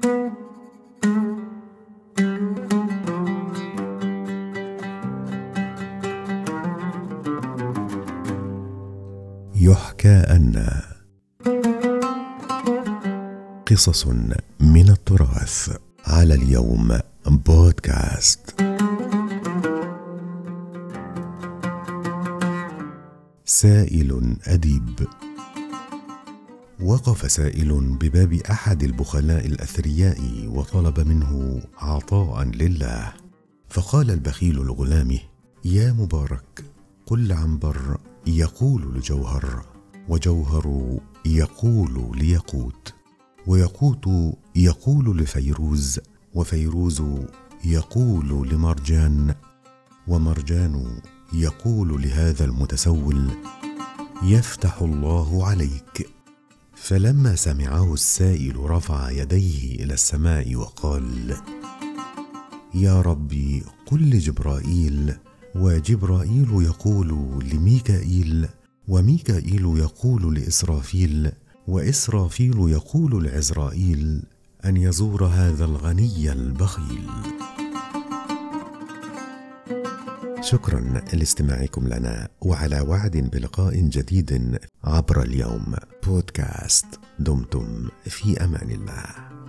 يحكى أن قصص من التراث على اليوم بودكاست. سائل أديب. وقف سائل بباب أحد البخلاء الأثرياء وطلب منه عطاء لله. فقال البخيل لغلامه يا مبارك قل عنبر يقول لجوهر وجوهر يقول ليقوت ويقوت يقول لفيروز وفيروز يقول لمرجان ومرجان يقول لهذا المتسول يفتح الله عليك فلما سمعه السائل رفع يديه إلى السماء وقال يا ربي قل لجبرائيل. وجبرائيل يقول لميكائيل وميكائيل يقول لإسرافيل وإسرافيل يقول لعزرائيل أن يزور هذا الغني البخيل. شكرا لاستماعكم لنا وعلى وعد بلقاء جديد عبر اليوم. بودكاست دمتم في أمان الله.